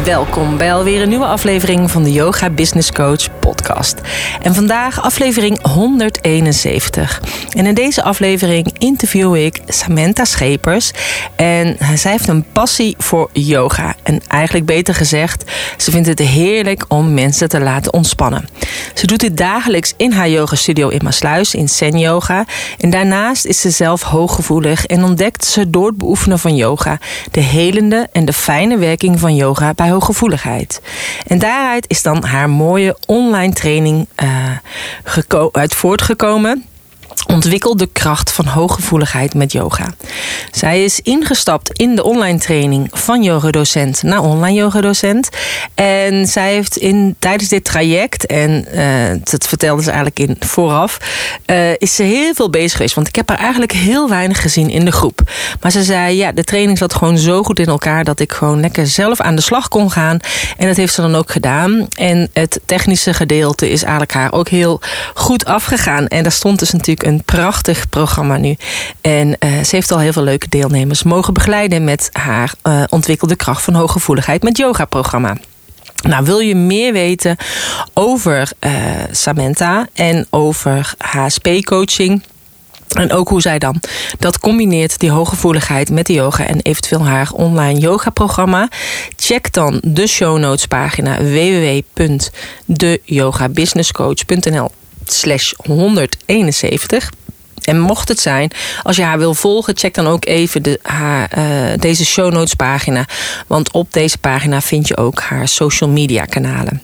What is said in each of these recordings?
Welkom bij alweer een nieuwe aflevering van de Yoga Business Coach podcast. En vandaag aflevering 171. En in deze aflevering interview ik Samantha Schepers. En zij heeft een passie voor yoga. En eigenlijk beter gezegd, ze vindt het heerlijk om mensen te laten ontspannen. Ze doet dit dagelijks in haar yoga studio in Maasluis in Zen Yoga. En daarnaast is ze zelf hooggevoelig en ontdekt ze door het beoefenen van yoga de helende en de fijne werking van yoga bij hooggevoeligheid. En daaruit is dan haar mooie online training uh, uit voortgekomen ontwikkelt de kracht van hooggevoeligheid met yoga. Zij is ingestapt in de online training van yogadocent naar online yogadocent. En zij heeft in, tijdens dit traject, en uh, dat vertelde ze eigenlijk in vooraf, uh, is ze heel veel bezig geweest. Want ik heb haar eigenlijk heel weinig gezien in de groep. Maar ze zei, ja, de training zat gewoon zo goed in elkaar dat ik gewoon lekker zelf aan de slag kon gaan. En dat heeft ze dan ook gedaan. En het technische gedeelte is eigenlijk haar ook heel goed afgegaan. En daar stond dus natuurlijk een prachtig programma nu. En uh, ze heeft al heel veel leuke deelnemers mogen begeleiden met haar uh, ontwikkelde kracht van hooggevoeligheid met yoga-programma. Nou, wil je meer weten over uh, Samantha en over HSP-coaching? En ook hoe zij dan dat combineert, die hooggevoeligheid met de yoga en eventueel haar online yoga-programma. Check dan de show notes pagina www.deyogabusinesscoach.nl slash 171. En mocht het zijn, als je haar wil volgen, check dan ook even de, haar, uh, deze show notes pagina. Want op deze pagina vind je ook haar social media kanalen.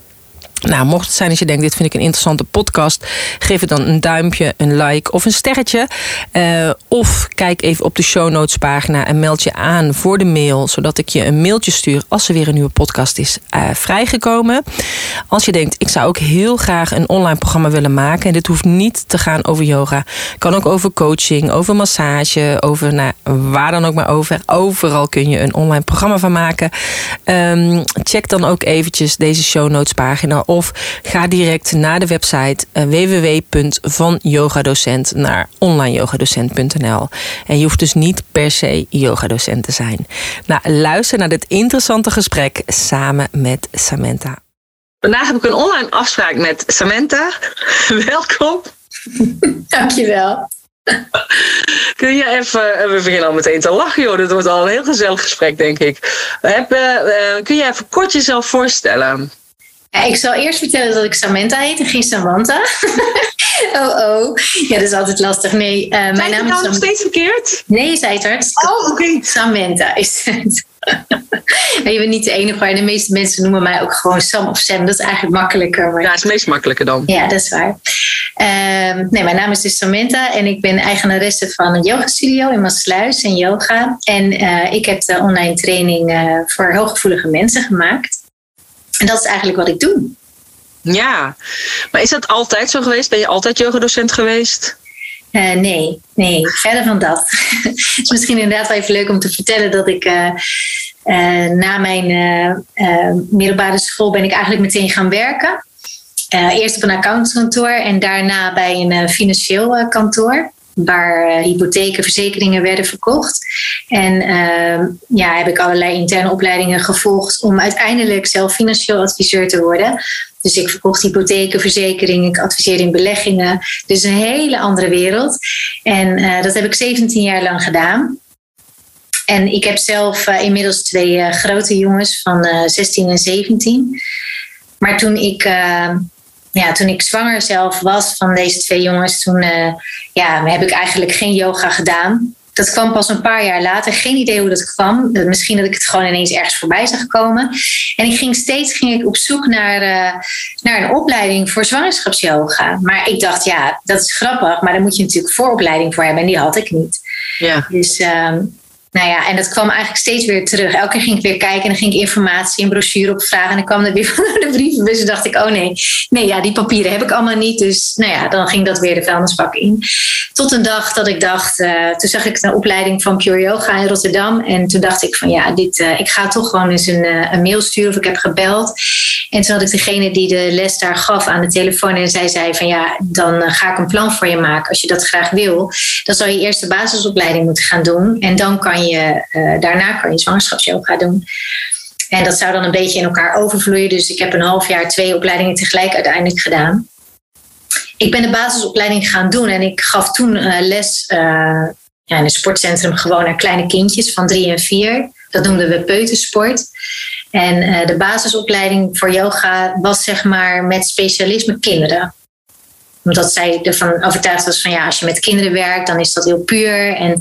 Nou, mocht het zijn als je denkt, dit vind ik een interessante podcast, geef het dan een duimpje, een like of een sterretje. Uh, of kijk even op de show notes pagina en meld je aan voor de mail, zodat ik je een mailtje stuur als er weer een nieuwe podcast is uh, vrijgekomen. Als je denkt, ik zou ook heel graag een online programma willen maken, en dit hoeft niet te gaan over yoga, kan ook over coaching, over massage, over nou, waar dan ook maar over. Overal kun je een online programma van maken. Um, check dan ook eventjes deze show notes pagina of ga direct naar de website uh, www.vanyogadocent naar onlineyogadocent.nl. En je hoeft dus niet per se yogadocent te zijn. Nou, luister naar dit interessante gesprek samen met Samantha. Vandaag heb ik een online afspraak met Samantha. Welkom. Dankjewel. Kun je even, we beginnen al meteen te lachen joh, dit wordt al een heel gezellig gesprek denk ik. Heb, uh, kun je even kort jezelf voorstellen? Ik zal eerst vertellen dat ik Samantha heet en geen Samantha. oh, oh. Ja, dat is altijd lastig. Nee, uh, mijn naam is. Nou nog steeds verkeerd? Nee, zei het hartstikke. Oh, oké. Okay. Samantha is het. je bent niet de enige, maar de meeste mensen noemen mij ook gewoon Sam of Sam. Dat is eigenlijk makkelijker. Maar... Ja, dat is het meest makkelijker dan. Ja, dat is waar. Uh, nee, mijn naam is dus Samantha en ik ben eigenaresse van een yogastudio in Maasluis en yoga. En uh, ik heb de online training uh, voor hooggevoelige mensen gemaakt. En dat is eigenlijk wat ik doe. Ja, maar is dat altijd zo geweest? Ben je altijd yogadocent geweest? Uh, nee, nee, verder van dat. Het is misschien inderdaad wel even leuk om te vertellen dat ik uh, uh, na mijn middelbare school ben ik eigenlijk meteen gaan werken. eerst op een accountantskantoor en daarna bij een financieel kantoor waar uh, hypotheken, verzekeringen werden verkocht. En uh, ja, heb ik allerlei interne opleidingen gevolgd om uiteindelijk zelf financieel adviseur te worden. Dus ik verkocht hypotheken, verzekeringen, ik adviseerde in beleggingen. Dus een hele andere wereld. En uh, dat heb ik 17 jaar lang gedaan. En ik heb zelf uh, inmiddels twee grote jongens van 16 en 17. Maar toen ik ja, toen ik zwanger zelf was van deze twee jongens, toen uh, ja, heb ik eigenlijk geen yoga gedaan. Dat kwam pas een paar jaar later. Geen idee hoe dat kwam. Misschien dat ik het gewoon ineens ergens voorbij zag komen. En ik ging steeds ging ik op zoek naar, uh, naar een opleiding voor zwangerschapsyoga. Maar ik dacht, ja, dat is grappig. Maar daar moet je natuurlijk vooropleiding voor hebben. En die had ik niet. Ja. Dus uh, nou ja, en dat kwam eigenlijk steeds weer terug. Elke keer ging ik weer kijken en dan ging ik informatie en brochure opvragen. En dan kwam er weer van de brievenbus en dacht ik, oh nee, nee, ja, die papieren heb ik allemaal niet. Dus nou ja, dan ging dat weer de vuilnisbak in. Tot een dag dat ik dacht, uh, toen zag ik een opleiding van Pure Yoga in Rotterdam. En toen dacht ik van ja, dit, uh, ik ga toch gewoon eens een, uh, een, mail sturen of ik heb gebeld. En toen had ik degene die de les daar gaf aan de telefoon. En zij zei van ja, dan ga ik een plan voor je maken. Als je dat graag wil, dan zou je eerst de basisopleiding moeten gaan doen. En dan kan je, daarna kan je zwangerschapsyoga doen. En dat zou dan een beetje in elkaar overvloeien. Dus ik heb een half jaar twee opleidingen tegelijk uiteindelijk gedaan ik ben de basisopleiding gaan doen en ik gaf toen uh, les ja, in een sportcentrum gewoon aan kleine kindjes van drie en vier. Dat noemden we peutersport. En de basisopleiding voor yoga was zeg maar met specialisme kinderen omdat zij ervan overtuigd was van ja, als je met kinderen werkt, dan is dat heel puur. En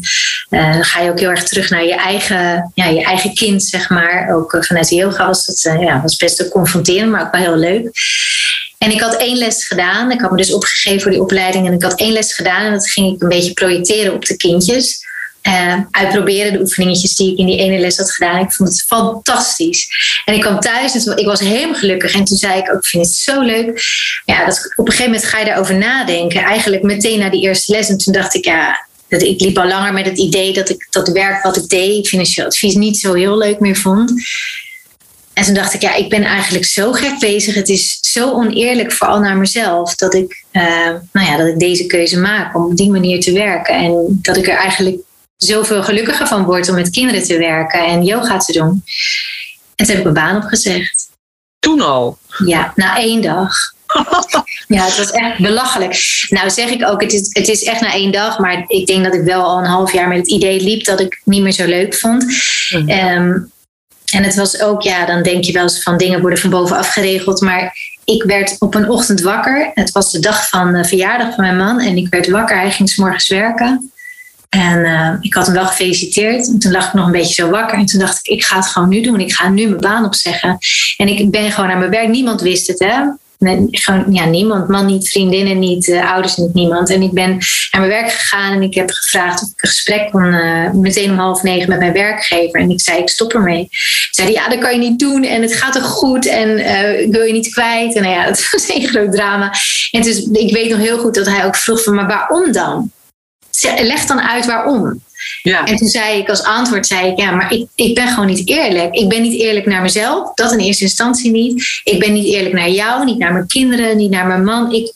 uh, dan ga je ook heel erg terug naar je eigen, ja, je eigen kind, zeg maar. Ook vanuit de yoga was dat uh, ja, was best confronterend, maar ook wel heel leuk. En ik had één les gedaan. Ik had me dus opgegeven voor die opleiding. En ik had één les gedaan. En dat ging ik een beetje projecteren op de kindjes. Uh, uitproberen de oefeningetjes die ik in die ene les had gedaan. Ik vond het fantastisch. En ik kwam thuis en ik was helemaal gelukkig. En toen zei ik ook, ik vind het zo leuk. Ja, dat, op een gegeven moment ga je daarover nadenken. Eigenlijk meteen na die eerste les. En toen dacht ik, ja, dat ik liep al langer met het idee dat ik dat werk wat ik deed, financieel advies, niet zo heel leuk meer vond. En toen dacht ik, ja, ik ben eigenlijk zo gek bezig. Het is zo oneerlijk, vooral naar mezelf, dat ik, uh, nou ja, dat ik deze keuze maak om op die manier te werken. En dat ik er eigenlijk zoveel gelukkiger van word om met kinderen te werken en yoga te doen. En toen heb ik mijn baan opgezegd. Toen al? Ja, na één dag. ja, het was echt belachelijk. Nou zeg ik ook, het is, het is echt na één dag. Maar ik denk dat ik wel al een half jaar met het idee liep dat ik niet meer zo leuk vond. Mm. Um, en het was ook, ja, dan denk je wel eens van dingen worden van bovenaf geregeld. Maar ik werd op een ochtend wakker. Het was de dag van de verjaardag van mijn man. En ik werd wakker. Hij ging s morgens werken. En uh, ik had hem wel gefeliciteerd. En toen lag ik nog een beetje zo wakker. En toen dacht ik, ik ga het gewoon nu doen. Ik ga nu mijn baan opzeggen. En ik ben gewoon naar mijn werk. Niemand wist het, hè. Gewoon, ja, niemand. Man niet, vriendinnen niet, uh, ouders niet, niemand. En ik ben naar mijn werk gegaan en ik heb gevraagd of ik een gesprek kon, uh, meteen om half negen met mijn werkgever. En ik zei, ik stop ermee. Ik zei, ja, dat kan je niet doen en het gaat toch goed en ik wil je niet kwijt. En nou ja, dat was een groot drama. En dus ik weet nog heel goed dat hij ook vroeg van, maar waarom dan? Leg dan uit waarom. Ja. En toen zei ik als antwoord, zei ik, ja, maar ik, ik ben gewoon niet eerlijk. Ik ben niet eerlijk naar mezelf, dat in eerste instantie niet. Ik ben niet eerlijk naar jou, niet naar mijn kinderen, niet naar mijn man. Ik,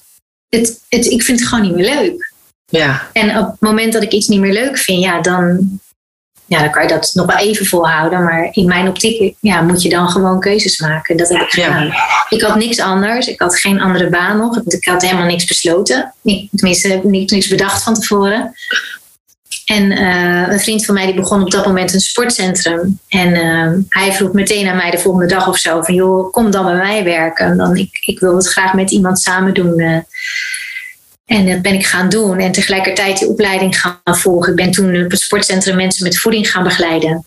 het, het, ik vind het gewoon niet meer leuk. Ja. En op het moment dat ik iets niet meer leuk vind, ja, dan, ja, dan kan je dat nog wel even volhouden. Maar in mijn optiek ja, moet je dan gewoon keuzes maken. Dat heb ik gedaan. Ja. Ik had niks anders. Ik had geen andere baan nog. Ik had helemaal niks besloten. Tenminste, niks bedacht van tevoren. En uh, een vriend van mij die begon op dat moment een sportcentrum. En uh, hij vroeg meteen aan mij de volgende dag of zo: van joh, kom dan bij mij werken. Dan, ik, ik wil het graag met iemand samen doen. Uh. En dat ben ik gaan doen. En tegelijkertijd die opleiding gaan volgen. Ik ben toen op het sportcentrum mensen met voeding gaan begeleiden.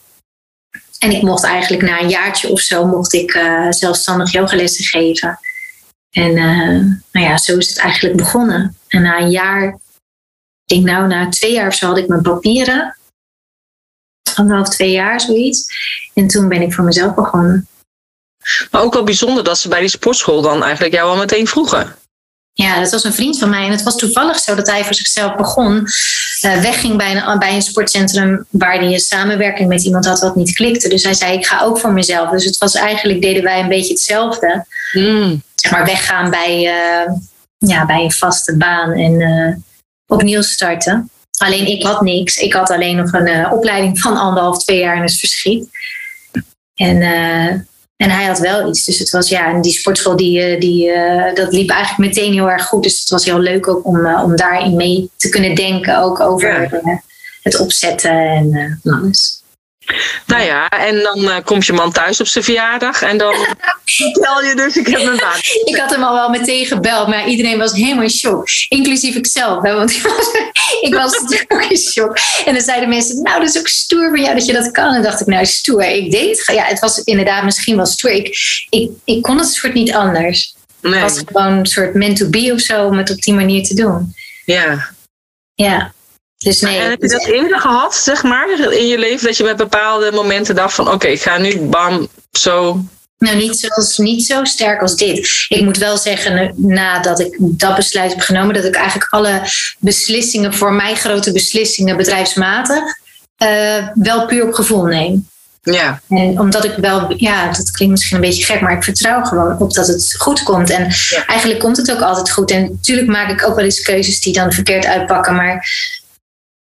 En ik mocht eigenlijk na een jaartje of zo mocht ik zelfstandig yogalessen geven. En nou ja, zo is het eigenlijk begonnen. En na een jaar ik denk nou, na twee jaar of zo had ik mijn papieren. Anderhalf, twee jaar, zoiets. En toen ben ik voor mezelf begonnen. Maar ook wel bijzonder dat ze bij die sportschool dan eigenlijk jou al meteen vroegen. Ja, dat was een vriend van mij. En het was toevallig zo dat hij voor zichzelf begon. Uh, wegging bij een, bij een sportcentrum waar hij een samenwerking met iemand had wat niet klikte. Dus hij zei, ik ga ook voor mezelf. Dus het was eigenlijk, deden wij een beetje hetzelfde. Mm. Zeg maar weggaan bij, uh, ja, bij een vaste baan. En uh, opnieuw starten. Alleen ik had niks. Ik had alleen nog een opleiding van anderhalf, twee jaar in het verschiet. En, en hij had wel iets. Dus het was ja, en die sportschool die, eh, die, dat liep eigenlijk meteen heel erg goed. Dus het was heel leuk ook om, om daarin mee te kunnen denken. Ook over ja. het opzetten en alles. Nou ja, en dan uh, komt je man thuis op zijn verjaardag en dan vertel je dus, ik heb mijn baan. ik had hem al wel meteen gebeld, maar iedereen was helemaal in shock. Inclusief ikzelf, hè, want ik was, natuurlijk ook in shock. En dan zeiden mensen, nou dat is ook stoer van jou dat je dat kan. En dacht ik, nou stoer, ik deed het. Ja, het was inderdaad misschien wel stoer. Ik, ik, ik kon het soort niet anders. Nee. Het was gewoon een soort meant to be of zo om het op die manier te doen. Ja. Ja. Dus nee. En heb je dat eerder gehad, zeg maar, in je leven? Dat je met bepaalde momenten dacht van... oké, ik ga nu bam, zo... Nou, niet, zoals, niet zo sterk als dit. Ik moet wel zeggen, nadat ik dat besluit heb genomen... dat ik eigenlijk alle beslissingen, voor mij grote beslissingen bedrijfsmatig... Uh, wel puur op gevoel neem. Ja. En omdat ik wel, ja, dat klinkt misschien een beetje gek, maar ik vertrouw gewoon op dat het goed komt. En eigenlijk komt het ook altijd goed. En natuurlijk maak ik ook wel eens keuzes die dan verkeerd uitpakken. Maar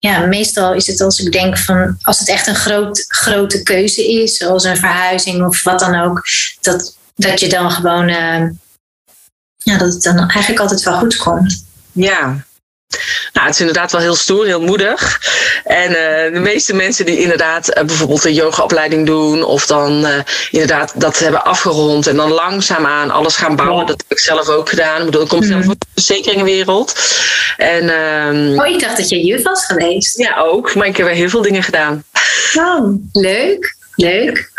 ja, meestal is het als ik denk van, als het echt een groot, grote keuze is, zoals een verhuizing of wat dan ook, dat, dat je dan gewoon, uh, ja, dat het dan eigenlijk altijd wel goed komt. Ja, nou, het is inderdaad wel heel stoer, heel moedig. En uh, de meeste mensen die inderdaad uh, bijvoorbeeld een yogaopleiding doen, of dan uh, inderdaad dat hebben afgerond en dan langzaamaan alles gaan bouwen, ja. dat heb ik zelf ook gedaan. Ik bedoel, ik kom mm. zelf uit de verzekeringenwereld. En, um, oh, ik dacht dat je juf was geweest. Ja, ook, maar ik heb heel veel dingen gedaan. Leuk. Leuk.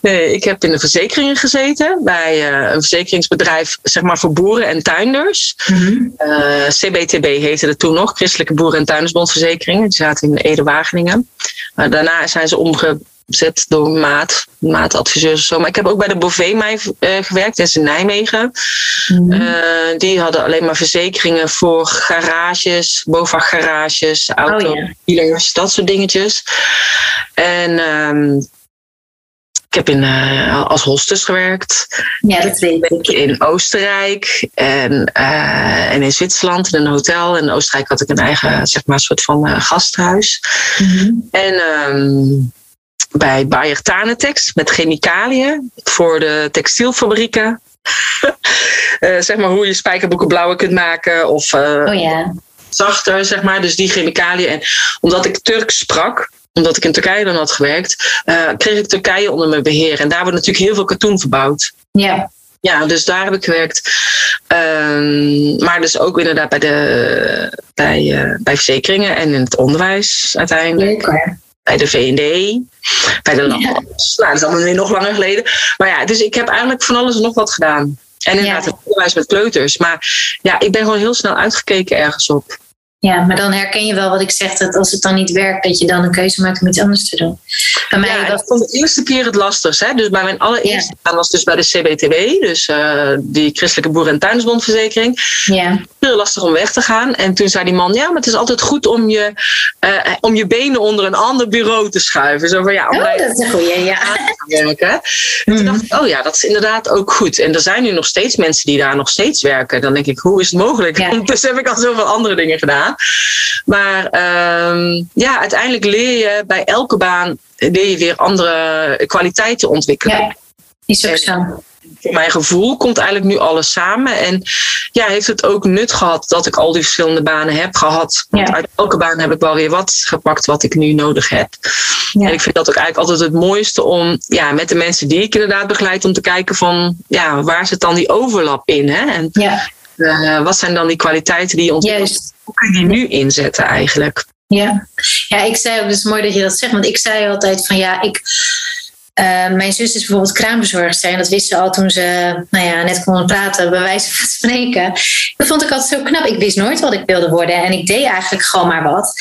Nee, ik heb in de verzekeringen gezeten bij uh, een verzekeringsbedrijf zeg maar, voor boeren en tuinders. Mm-hmm. Uh, CBTB heette het toen nog, Christelijke Boeren- en Tuindersbondverzekeringen. Die zaten in Ede-Wageningen. Daarna zijn ze omgezet door maat, maatadviseurs zo. Maar ik heb ook bij de Bovee uh, gewerkt, dat is in Nijmegen. Mm-hmm. die hadden alleen maar verzekeringen voor garages, BOVAG-garages, autodealers, oh, ja. dat soort dingetjes. En um, ik heb in, uh, als hostess gewerkt. Ja, dat weet ik. In Oostenrijk en, uh, en in Zwitserland in een hotel. In Oostenrijk had ik een eigen, zeg maar, soort van gasthuis. Mm-hmm. En um, bij Bayer Tanetex met chemicaliën voor de textielfabrieken. zeg maar hoe je spijkerboeken blauwer kunt maken. Of oh, ja. zachter, zeg maar. Dus die chemicaliën. En omdat ik Turks sprak omdat ik in Turkije dan had gewerkt, uh, kreeg ik Turkije onder mijn beheer. En daar wordt natuurlijk heel veel katoen verbouwd. Ja. Ja, dus daar heb ik gewerkt. Um, maar dus ook inderdaad bij, de, bij, uh, bij verzekeringen en in het onderwijs uiteindelijk. Leuk, bij de VND, bij de landbouw. Ja. Nou, dat is allemaal weer nog langer geleden. Maar ja, dus ik heb eigenlijk van alles en nog wat gedaan. En inderdaad, ja. het onderwijs met kleuters. Maar ja, ik ben gewoon heel snel uitgekeken ergens op. Ja, maar dan herken je wel wat ik zeg, dat als het dan niet werkt, dat je dan een keuze maakt om iets anders te doen. Bij mij ja, was... vond de eerste keer het lastigst. Hè? Dus bij mijn allereerste baan ja. was dus bij de CBTW, dus uh, die Christelijke Boeren- en Tuinsbondverzekering. Ja. Heel lastig om weg te gaan. En toen zei die man, ja, maar het is altijd goed om je, uh, om je benen onder een ander bureau te schuiven. Zo van, ja, om oh, dat is een goeie, ja. Werken. En toen mm. dacht ik, oh ja, dat is inderdaad ook goed. En er zijn nu nog steeds mensen die daar nog steeds werken. Dan denk ik, hoe is het mogelijk? Ja. Dus heb ik al zoveel andere dingen gedaan. Maar um, ja, uiteindelijk leer je bij elke baan leer je weer andere kwaliteiten ontwikkelen. Ja, is ook zo. Voor mijn gevoel komt eigenlijk nu alles samen. En ja, heeft het ook nut gehad dat ik al die verschillende banen heb gehad. Want ja. uit elke baan heb ik wel weer wat gepakt wat ik nu nodig heb. Ja. En ik vind dat ook eigenlijk altijd het mooiste om ja, met de mensen die ik inderdaad begeleid, om te kijken van ja, waar zit dan die overlap in? Hè? En ja. Uh, wat zijn dan die kwaliteiten die je ontwikkelt? Hoe kun je die nu inzetten eigenlijk? Ja. ja, ik zei ook, het is mooi dat je dat zegt, want ik zei altijd van ja, ik. Uh, mijn zus is bijvoorbeeld kraambezorgster en dat wist ze al toen ze nou ja, net kon praten, bij wijze van spreken. Dat vond ik altijd zo knap. Ik wist nooit wat ik wilde worden en ik deed eigenlijk gewoon maar wat.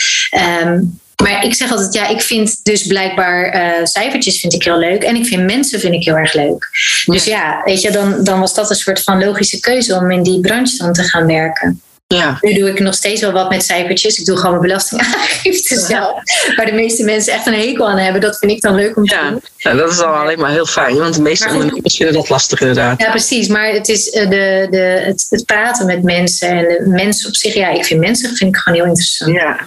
Um, maar ik zeg altijd, ja, ik vind dus blijkbaar uh, cijfertjes vind ik heel leuk. En ik vind mensen vind ik heel erg leuk. Ja. Dus ja, weet je, dan, dan was dat een soort van logische keuze om in die branche dan te gaan werken. Ja. Nu doe ik nog steeds wel wat met cijfertjes. Ik doe gewoon mijn belastingaangifte zelf. Waar de meeste mensen echt een hekel aan hebben. Dat vind ik dan leuk om te ja. doen. Ja, dat is dan alleen maar heel fijn. Want de meeste ondernemers vinden dat lastig inderdaad. Ja, precies. Maar het is de, de, het, het praten met mensen. En de mensen op zich. Ja, ik vind mensen vind ik gewoon heel interessant. Ja.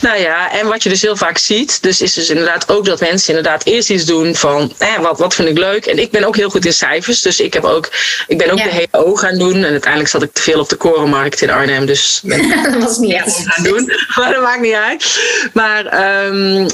Nou ja, en wat je dus heel vaak ziet, dus is dus inderdaad ook dat mensen inderdaad eerst iets doen van, eh, wat, wat vind ik leuk? En ik ben ook heel goed in cijfers, dus ik, heb ook, ik ben ook ja. de HO gaan doen. En uiteindelijk zat ik te veel op de korenmarkt in Arnhem, dus dat was niet echt gaan doen. Maar dat maakt niet uit. Maar um, uh,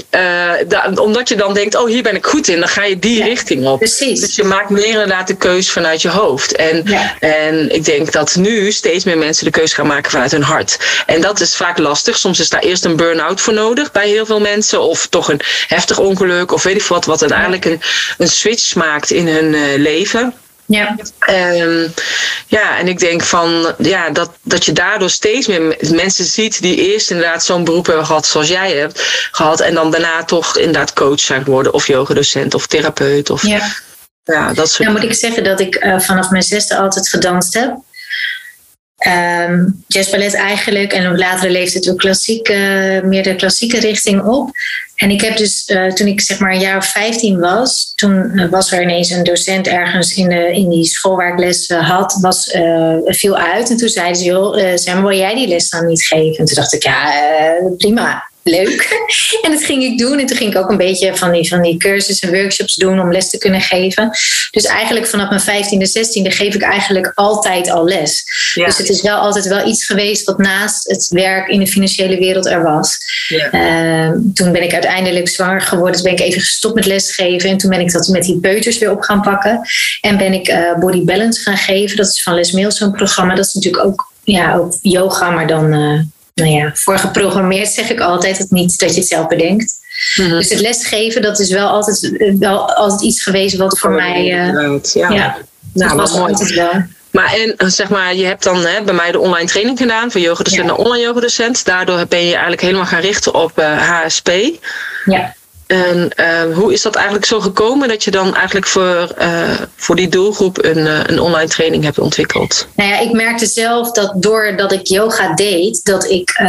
da, omdat je dan denkt, oh hier ben ik goed in, dan ga je die ja, richting op. Precies. Dus je maakt meer inderdaad de keus vanuit je hoofd. En, ja. en ik denk dat nu steeds meer mensen de keus gaan maken vanuit hun hart. En dat is vaak lastig. Soms is daar eerst een burn-out voor nodig bij heel veel mensen. Of toch een heftig ongeluk of weet ik wat. Wat uiteindelijk een, een switch maakt in hun uh, leven. Ja. Um, ja, en ik denk van ja, dat, dat je daardoor steeds meer mensen ziet die eerst inderdaad zo'n beroep hebben gehad zoals jij hebt gehad. En dan daarna toch inderdaad coach zijn geworden of yogadocent of therapeut. Of, ja. Ja, dat soort Nou moet ik zeggen dat ik uh, vanaf mijn zesde altijd gedanst heb. Um, jazzballet eigenlijk en op latere leeftijd ook klassiek, uh, meer de klassieke richting op. En ik heb dus, uh, toen ik zeg maar een jaar of 15 was, toen uh, was er ineens een docent ergens in, de, in die school waar ik les had, was, viel uit. En toen zeiden ze, joh, Sam, wil jij die les dan niet geven? En toen dacht ik, ja, prima leuk. En dat ging ik doen. En toen ging ik ook een beetje van die, van die cursussen en workshops doen om les te kunnen geven. Dus eigenlijk vanaf mijn 15e, 16e geef ik eigenlijk altijd al les. Ja. Dus het is wel altijd wel iets geweest wat naast het werk in de financiële wereld er was. Ja. Uh, toen ben ik uiteindelijk zwanger geworden. Dus ben ik even gestopt met lesgeven. En toen ben ik dat met die peuters weer op gaan pakken. En ben ik uh, Body Balance gaan geven. Dat is van Les Mills zo'n programma. Dat is natuurlijk ook, ja, ook yoga, maar dan... Uh, nou ja, voor geprogrammeerd zeg ik altijd het niet dat je het zelf bedenkt. Mm -hmm. Dus het lesgeven, dat is wel altijd, wel altijd iets geweest wat voor mij. Uh, ja, ja, nou, dat was mooi. altijd wel. Maar en zeg maar, je hebt dan hè, bij mij de online training gedaan van yogadocent ja. naar online yogadocent. Daardoor ben je eigenlijk helemaal gaan richten op uh, HSP. Ja. En uh, hoe is dat eigenlijk zo gekomen dat je dan eigenlijk voor, uh, voor die doelgroep een, uh, een online training hebt ontwikkeld? Nou ja, ik merkte zelf dat doordat ik yoga deed, dat ik.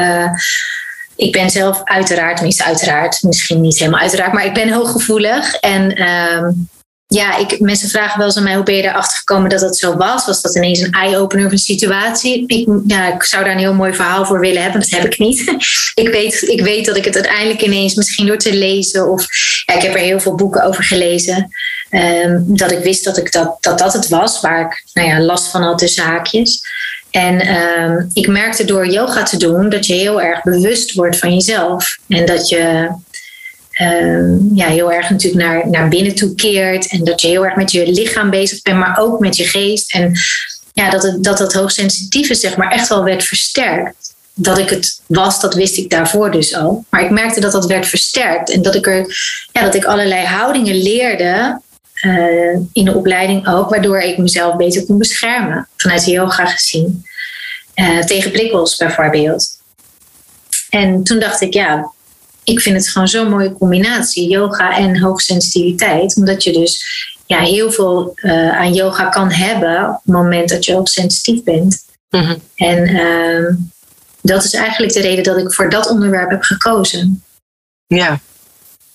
ik ben zelf uiteraard, tenminste uiteraard, misschien niet helemaal uiteraard, maar ik ben hooggevoelig. En ehm, ja, ik, mensen vragen wel eens aan mij hoe ben je erachter gekomen dat dat zo was? Was dat ineens een eye-opener of een situatie? Ik, ja, ik zou daar een heel mooi verhaal voor willen hebben, dat heb ik niet. ik, weet, ik weet dat ik het uiteindelijk ineens, misschien door te lezen, of ja, ik heb er heel veel boeken over gelezen, um, dat ik wist dat, ik dat, dat dat het was waar ik nou ja, last van had tussen haakjes. En um, ik merkte door yoga te doen dat je heel erg bewust wordt van jezelf. En dat je um, ja, heel erg natuurlijk naar, naar binnen toe keert. En dat je heel erg met je lichaam bezig bent, maar ook met je geest. En ja, dat het, dat, dat hoogsensitieve zeg maar echt wel werd versterkt. Dat ik het was, dat wist ik daarvoor dus al. Maar ik merkte dat dat werd versterkt. En dat ik, er, ja, dat ik allerlei houdingen leerde. Uh, in de opleiding ook, waardoor ik mezelf beter kon beschermen. Vanuit yoga gezien. Uh, tegen prikkels bijvoorbeeld. En toen dacht ik, ja, ik vind het gewoon zo'n mooie combinatie, yoga en hoogsensitiviteit. Omdat je dus ja, heel veel uh, aan yoga kan hebben op het moment dat je hoogsensitief bent. Mm-hmm. En uh, dat is eigenlijk de reden dat ik voor dat onderwerp heb gekozen. Ja.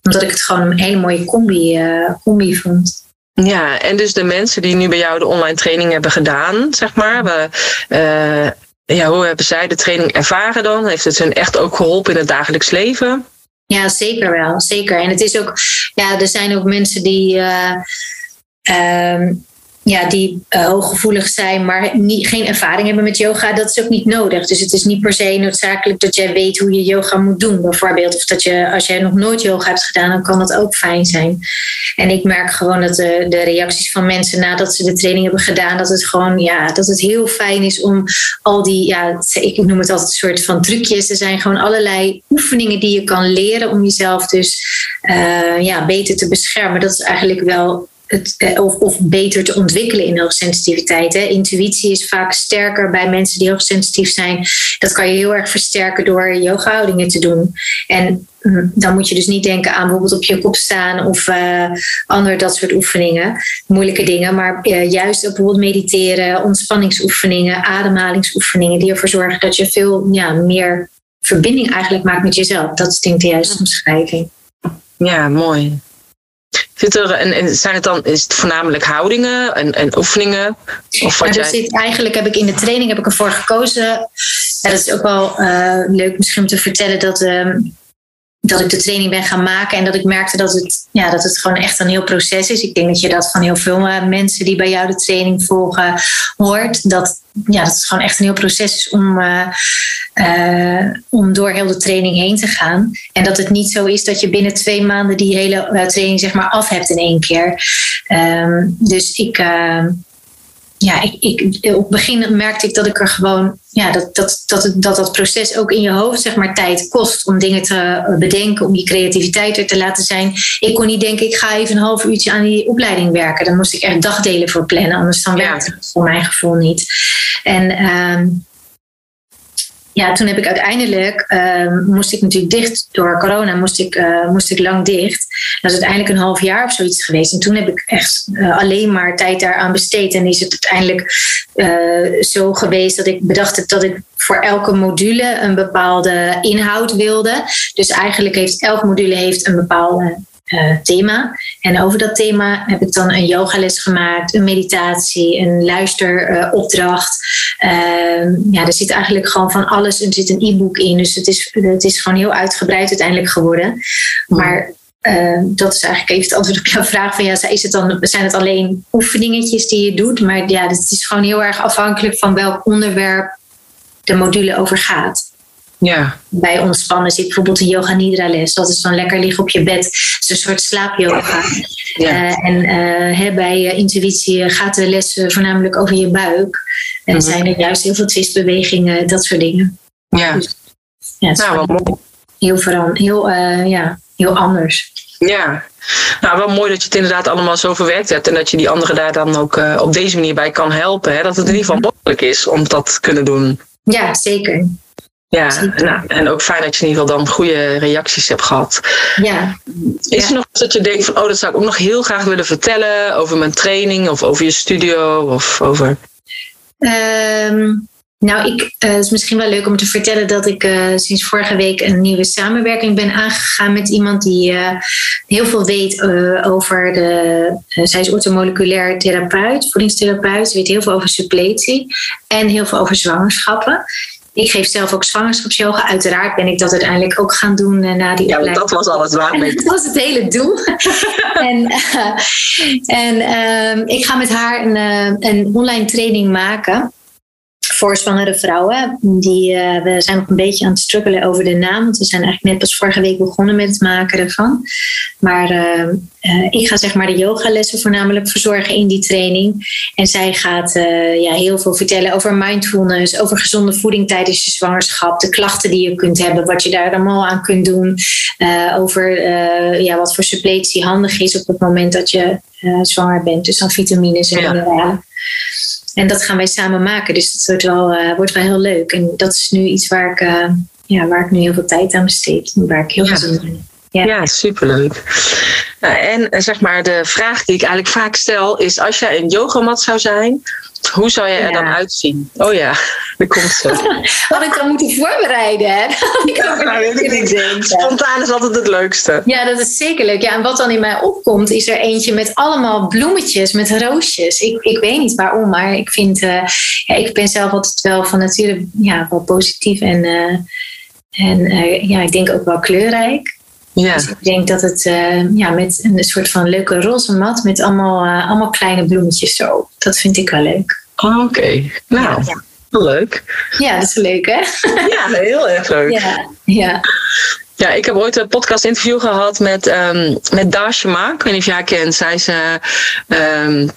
Omdat ik het gewoon een hele mooie combi, uh, combi vond. Ja, en dus de mensen die nu bij jou de online training hebben gedaan, zeg maar. We, ja, hoe hebben zij de training ervaren dan? Heeft het hun echt ook geholpen in het dagelijks leven? Ja, zeker wel. Zeker. En het is ook, ja, er zijn ook mensen die, uh, um, ja, die uh, hooggevoelig zijn, maar niet, geen ervaring hebben met yoga. Dat is ook niet nodig. Dus het is niet per se noodzakelijk dat jij weet hoe je yoga moet doen, bijvoorbeeld. Of dat je, als jij nog nooit yoga hebt gedaan, dan kan dat ook fijn zijn. En ik merk gewoon dat de, de reacties van mensen nadat ze de training hebben gedaan, dat het gewoon, ja, dat het heel fijn is om al die, ja, ik noem het altijd een soort van trucjes. Er zijn gewoon allerlei oefeningen die je kan leren om jezelf dus uh, ja, beter te beschermen. Dat is eigenlijk wel het, of, of, beter te ontwikkelen in hoogsensitiviteit. Hè. Intuïtie is vaak sterker bij mensen die hoogsensitief zijn. Dat kan je heel erg versterken door yoga-houdingen te doen. En dan moet je dus niet denken aan bijvoorbeeld op je kop staan of uh, andere dat soort oefeningen, moeilijke dingen. Maar uh, juist bijvoorbeeld mediteren, ontspanningsoefeningen, ademhalingsoefeningen, die ervoor zorgen dat je veel ja, meer verbinding eigenlijk maakt met jezelf. Dat is denk ik de juiste omschrijving. Ja, mooi. Zit er, en, en zijn het dan is het voornamelijk houdingen en, en oefeningen? Of wat jij... zit, eigenlijk heb ik in de training heb ik ervoor gekozen. Ja, dat is ook wel uh, leuk misschien om te vertellen dat, um, dat ik de training ben gaan maken en dat ik merkte dat het, ja, dat het gewoon echt een heel proces is. Ik denk dat je dat van heel veel mensen die bij jou de training volgen hoort. Dat, ja, dat het gewoon echt een heel proces is om, uh, uh, om door heel de training heen te gaan. En dat het niet zo is dat je binnen twee maanden die hele training zeg maar af hebt in één keer. Um, dus ik ja, ik, ik, op het begin merkte ik dat ik er gewoon, ja, dat dat, dat, dat dat proces ook in je hoofd, zeg maar, tijd kost om dingen te bedenken, om je creativiteit er te laten zijn. Ik kon niet denken, ik ga even een half uurtje aan die opleiding werken. Dan moest ik echt dagdelen voor plannen, anders dan werkte het voor mijn gevoel niet. En ehm, ja, toen heb ik uiteindelijk, uh, moest ik natuurlijk dicht door corona, moest ik, uh, moest ik lang dicht. Dat is uiteindelijk een half jaar of zoiets geweest. En toen heb ik echt uh, alleen maar tijd daaraan besteed. En is het uiteindelijk eh, zo geweest dat ik bedacht dat ik voor elke module een bepaalde inhoud wilde. Dus eigenlijk heeft elke module heeft een bepaalde uh, thema. En over dat thema heb ik dan een yogales gemaakt, een meditatie, een luisteropdracht. Uh, ja, er zit eigenlijk gewoon van alles. Er zit een e-book in, dus het is, het is gewoon heel uitgebreid uiteindelijk geworden. Maar uh, dat is eigenlijk even het antwoord op jouw vraag. Van, ja, is het dan, zijn het alleen oefeningetjes die je doet? Maar ja, het is gewoon heel erg afhankelijk van welk onderwerp de module over gaat. Ja. Bij ontspannen zit bijvoorbeeld een yoga nidra les. Dat is dan lekker liggen op je bed. Het is een soort slaapyoga. Ja. Uh, en uh, bij uh, intuïtie gaat de les voornamelijk over je buik. En mm-hmm. zijn er juist heel veel twistbewegingen, dat soort dingen. Ja, dus, ja het is nou, wel heel, veran heel, ja, heel anders. Ja, nou wel mooi dat je het inderdaad allemaal zo verwerkt hebt. En dat je die anderen daar dan ook op deze manier bij kan helpen. Hè? Dat het in ieder geval mogelijk is om dat te kunnen doen. Ja, zeker. Ja, en ook fijn dat je in ieder geval dan goede reacties hebt gehad. Ja. Is er nog dat je denkt van, oh, dat zou ik ook nog heel graag willen vertellen over mijn training of over je studio of over. Um, nou, ik, uh, het is misschien wel leuk om te vertellen dat ik uh, sinds vorige week een nieuwe samenwerking ben aangegaan met iemand die uh, heel veel weet over de. zij is ortomoleculair therapeut, voedingstherapeut. Ze weet heel veel over suppletie en heel veel over zwangerschappen. Ik geef zelf ook zwangerschapsyoga. Uiteraard ben ik dat uiteindelijk ook gaan doen uh, na die ja, opleiding. dat was alles waar. Dat was het hele doel. en uh, en uh, ik ga met haar een, een online training maken voor zwangere vrouwen. Die, uh, we zijn nog een beetje aan het struggelen over de naam. Want we zijn eigenlijk net pas vorige week begonnen met het maken ervan. Maar uh, uh, ik ga zeg maar de yogalessen voornamelijk verzorgen in die training. En zij gaat ja, heel veel vertellen over mindfulness, over gezonde voeding tijdens je zwangerschap, de klachten die je kunt hebben, wat je daar allemaal aan kunt doen. over ja, wat voor suppletie handig is op het moment dat je zwanger bent. Dus dan vitamines en mineralen. Ja. En dat gaan wij samen maken. Dus dat wordt wel, uh, wordt wel heel leuk. En dat is nu iets waar ik, uh, ja, waar ik nu heel veel tijd aan besteed. Waar ik heel veel zin in heb. Ja, ja superleuk. Nou, en zeg maar, de vraag die ik eigenlijk vaak stel is: als jij een yogamat zou zijn, hoe zou je er ja. dan uitzien? Oh ja, dat komt zo. Had ik dan moeten voorbereiden, hè? ik ja, nou, weet ik niet. Spontaan is altijd het leukste. Ja, dat is zeker leuk. Ja, en wat dan in mij opkomt, is er eentje met allemaal bloemetjes, met roosjes. Ik, ik weet niet waarom, maar ik vind, uh, ja, ik ben zelf altijd wel van nature ja, wel positief en, uh, en uh, ja, ik denk ook wel kleurrijk. Ja. Dus ik denk dat het uh, ja, met een soort van leuke roze mat met allemaal, uh, allemaal kleine bloemetjes zo. Dat vind ik wel leuk. Oh, Oké, okay. nou, ja. Leuk. Ja, dat is leuk hè? Ja, heel erg leuk. Ja, ja. Ja, ik heb ooit een podcast interview gehad met, um, met Dashima. Ik weet niet of jij haar kent. Zij is uh, um,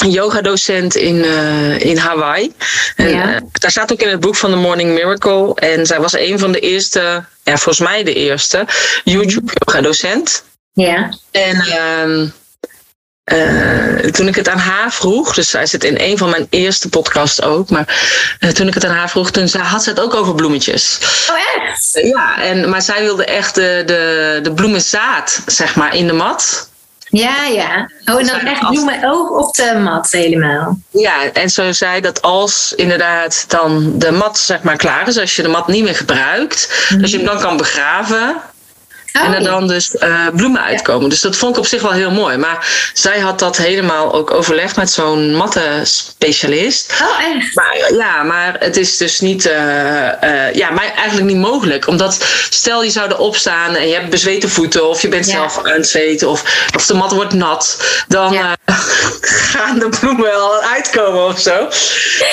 een yoga-docent in, uh, in Hawaii. En, ja. uh, daar staat ook in het boek van The Morning Miracle. En zij was een van de eerste, ja, volgens mij de eerste, YouTube-yoga-docent. Ja. En um, uh, toen ik het aan haar vroeg, dus zij zit in een van mijn eerste podcasts ook, maar uh, toen ik het aan haar vroeg, toen had ze het ook over bloemetjes. Oh echt? ja, en, maar zij wilde echt de, de, de bloemenzaad, zeg maar, in de mat. Ja, ja. Oh, en dan echt bloemen ook op de mat helemaal. Ja, en zo zei dat als inderdaad dan de mat zeg maar klaar is, als je de mat niet meer gebruikt, mm. dat je hem dan kan begraven. Oh, en er dan dus uh, bloemen uitkomen. Dus dat vond ik op zich wel heel mooi. Maar zij had dat helemaal ook overlegd met zo'n matte-specialist. Oh, echt? Maar, ja, maar het is dus niet, uh, uh, ja, maar eigenlijk niet mogelijk. Omdat stel je zou erop staan en je hebt bezweten voeten, of je bent ja. zelf aan het zweten, of, of de mat wordt nat, dan ja. gaan de bloemen wel uitkomen of zo.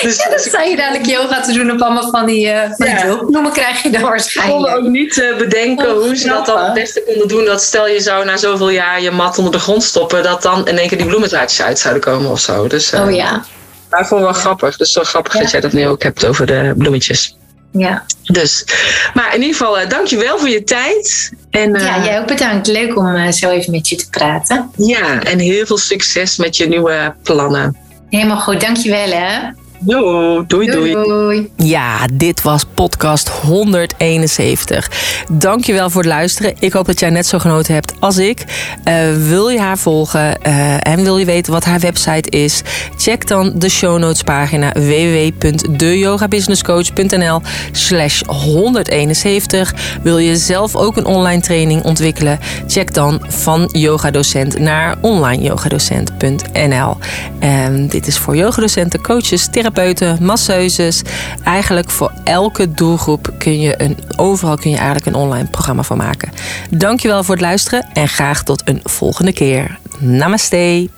Dus, ja, dan sta je dadelijk yoga te doen op allemaal van die, van die bloemen, krijg je dan waarschijnlijk. Ik kon ook niet bedenken oh, hoe ze dat dan het beste konden doen dat stel je zou na zoveel jaar je mat onder de grond stoppen, dat dan in één keer die bloemenzaadjes uit zouden komen of zo. Dus, uh, oh ja. Maar vond wel grappig. Dus wel grappig dat jij dat nu ook hebt over de bloemetjes. Ja. Dus, maar in ieder geval, uh, dankjewel voor je tijd. En, uh, ja, jij ook bedankt. Leuk om uh, zo even met je te praten. Ja, en heel veel succes met je nieuwe plannen. Helemaal goed, dankjewel hè. Doei, doei, doei. Ja, dit was podcast 171. Dankjewel voor het luisteren. Ik hoop dat jij net zo genoten hebt als ik. Uh, wil je haar volgen uh, en wil je weten wat haar website is? Check dan de show notes pagina www.deyogabusinesscoach.nl slash 171. Wil je zelf ook een online training ontwikkelen? Check dan van yogadocent naar onlineyogadocent.nl. En dit is voor yogadocenten, coaches, therapeuten therapeuten, masseuses. Eigenlijk voor elke doelgroep kun je een, overal kun je eigenlijk een online programma van maken. Dankjewel voor het luisteren en graag tot een volgende keer. Namaste.